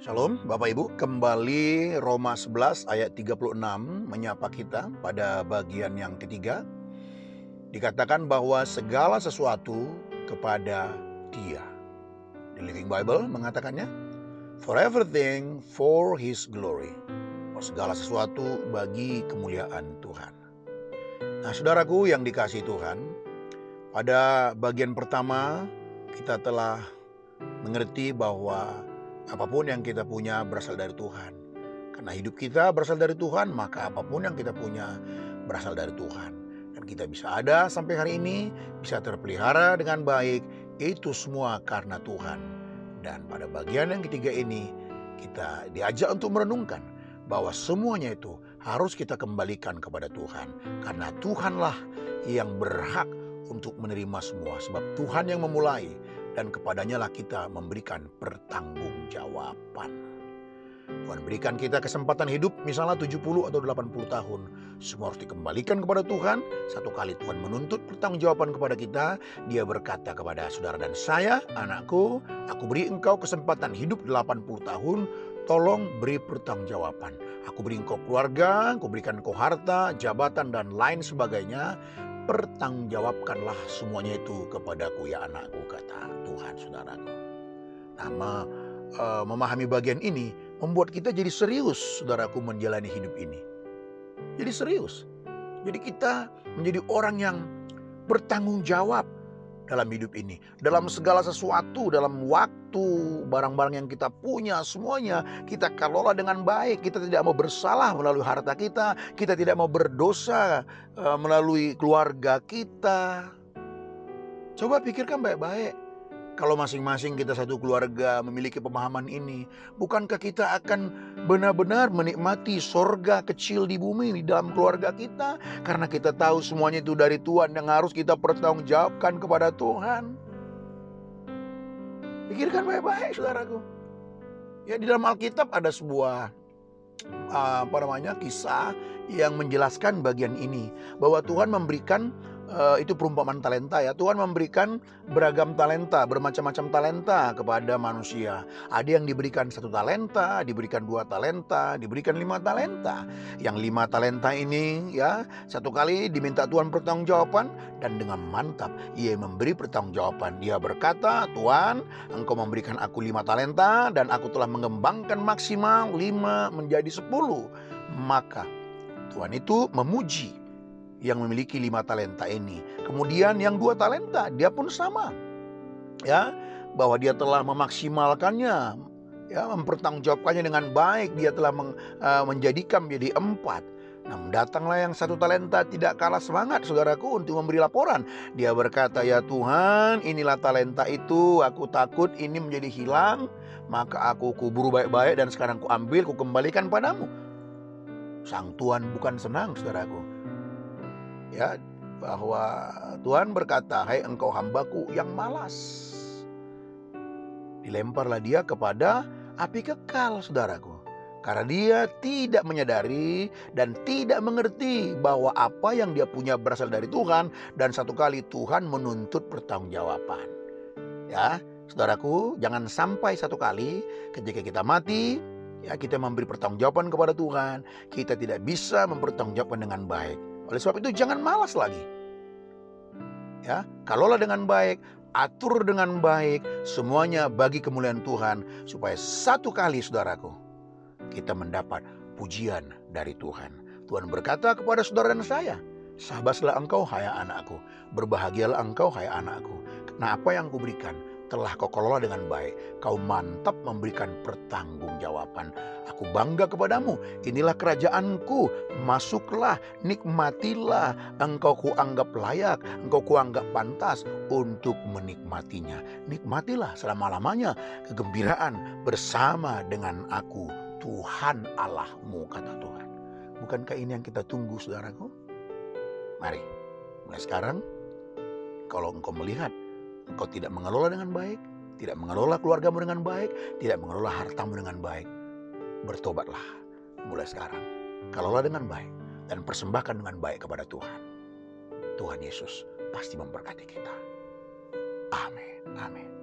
Shalom Bapak Ibu, kembali Roma 11 ayat 36 menyapa kita pada bagian yang ketiga. Dikatakan bahwa segala sesuatu kepada dia. The Living Bible mengatakannya, for everything for his glory. Oh, segala sesuatu bagi kemuliaan Tuhan. Nah saudaraku yang dikasih Tuhan, pada bagian pertama kita telah mengerti bahwa apa pun yang kita punya berasal dari Tuhan. Karena hidup kita berasal dari Tuhan, maka apa pun yang kita punya berasal dari Tuhan. Dan kita bisa ada sampai hari ini, bisa terpelihara dengan baik, itu semua karena Tuhan. Dan pada bagian yang ketiga ini, kita diajak untuk merenungkan bahwa semuanya itu harus kita kembalikan kepada Tuhan. Karena Tuhanlah yang berhak untuk menerima semua. Sebab Tuhan yang memulai dan kepadanya lah kita memberikan pertanggungjawaban. Tuhan berikan kita kesempatan hidup misalnya 70 atau 80 tahun. Semua harus dikembalikan kepada Tuhan. Satu kali Tuhan menuntut pertanggungjawaban kepada kita. Dia berkata kepada saudara dan saya, anakku, aku beri engkau kesempatan hidup 80 tahun. Tolong beri pertanggungjawaban. Aku beri engkau keluarga, aku berikan engkau harta, jabatan, dan lain sebagainya pertanggungjawabkanlah semuanya itu kepadaku ya anakku kata Tuhan saudaraku. Nama uh, memahami bagian ini membuat kita jadi serius saudaraku menjalani hidup ini. Jadi serius. Jadi kita menjadi orang yang bertanggung jawab dalam hidup ini. Dalam segala sesuatu, dalam waktu, barang-barang yang kita punya, semuanya kita kelola dengan baik. Kita tidak mau bersalah melalui harta kita, kita tidak mau berdosa uh, melalui keluarga kita. Coba pikirkan baik-baik. Kalau masing-masing kita satu keluarga memiliki pemahaman ini, bukankah kita akan benar-benar menikmati sorga kecil di bumi di dalam keluarga kita? Karena kita tahu semuanya itu dari Tuhan yang harus kita pertanggungjawabkan kepada Tuhan. Pikirkan baik-baik saudaraku. Ya di dalam Alkitab ada sebuah apa namanya kisah yang menjelaskan bagian ini bahwa Tuhan memberikan uh, itu perumpamaan talenta ya. Tuhan memberikan beragam talenta, bermacam-macam talenta kepada manusia. Ada yang diberikan satu talenta, diberikan dua talenta, diberikan lima talenta. Yang lima talenta ini ya satu kali diminta Tuhan pertanggungjawaban dan dengan mantap ia memberi pertanggungjawaban. Dia berkata, Tuhan, Engkau memberikan aku lima talenta dan aku telah mengembangkan maksimal lima menjadi sepuluh. Maka Tuhan itu memuji yang memiliki lima talenta ini. Kemudian yang dua talenta dia pun sama. Ya, bahwa dia telah memaksimalkannya, ya, mempertanggungjawabkannya dengan baik, dia telah meng, uh, menjadikan menjadi empat. Nah, datanglah yang satu talenta tidak kalah semangat saudaraku untuk memberi laporan. Dia berkata, ya Tuhan inilah talenta itu, aku takut ini menjadi hilang. Maka aku kuburu baik-baik dan sekarang ku ambil, ku kembalikan padamu. Sang Tuhan bukan senang saudaraku ya bahwa Tuhan berkata, "Hai engkau hambaku yang malas." Dilemparlah dia kepada api kekal, saudaraku. Karena dia tidak menyadari dan tidak mengerti bahwa apa yang dia punya berasal dari Tuhan dan satu kali Tuhan menuntut pertanggungjawaban. Ya, saudaraku, jangan sampai satu kali ketika kita mati, ya kita memberi pertanggungjawaban kepada Tuhan, kita tidak bisa mempertanggungjawabkan dengan baik. Oleh sebab itu jangan malas lagi. Ya, kalaulah dengan baik, atur dengan baik, semuanya bagi kemuliaan Tuhan supaya satu kali saudaraku kita mendapat pujian dari Tuhan. Tuhan berkata kepada saudara dan saya, Sahabatlah engkau hai anakku, berbahagialah engkau hai anakku. Nah apa yang kuberikan telah kau kelola dengan baik. Kau mantap memberikan pertanggungjawaban. Aku bangga kepadamu. Inilah kerajaanku. Masuklah, nikmatilah. Engkau kuanggap layak, engkau kuanggap pantas untuk menikmatinya. Nikmatilah selama-lamanya kegembiraan bersama dengan aku. Tuhan Allahmu, kata Tuhan. Bukankah ini yang kita tunggu, saudaraku? Mari, mulai sekarang, kalau engkau melihat engkau tidak mengelola dengan baik, tidak mengelola keluargamu dengan baik, tidak mengelola hartamu dengan baik, bertobatlah mulai sekarang. Kelola dengan baik dan persembahkan dengan baik kepada Tuhan. Tuhan Yesus pasti memberkati kita. Amin. Amin.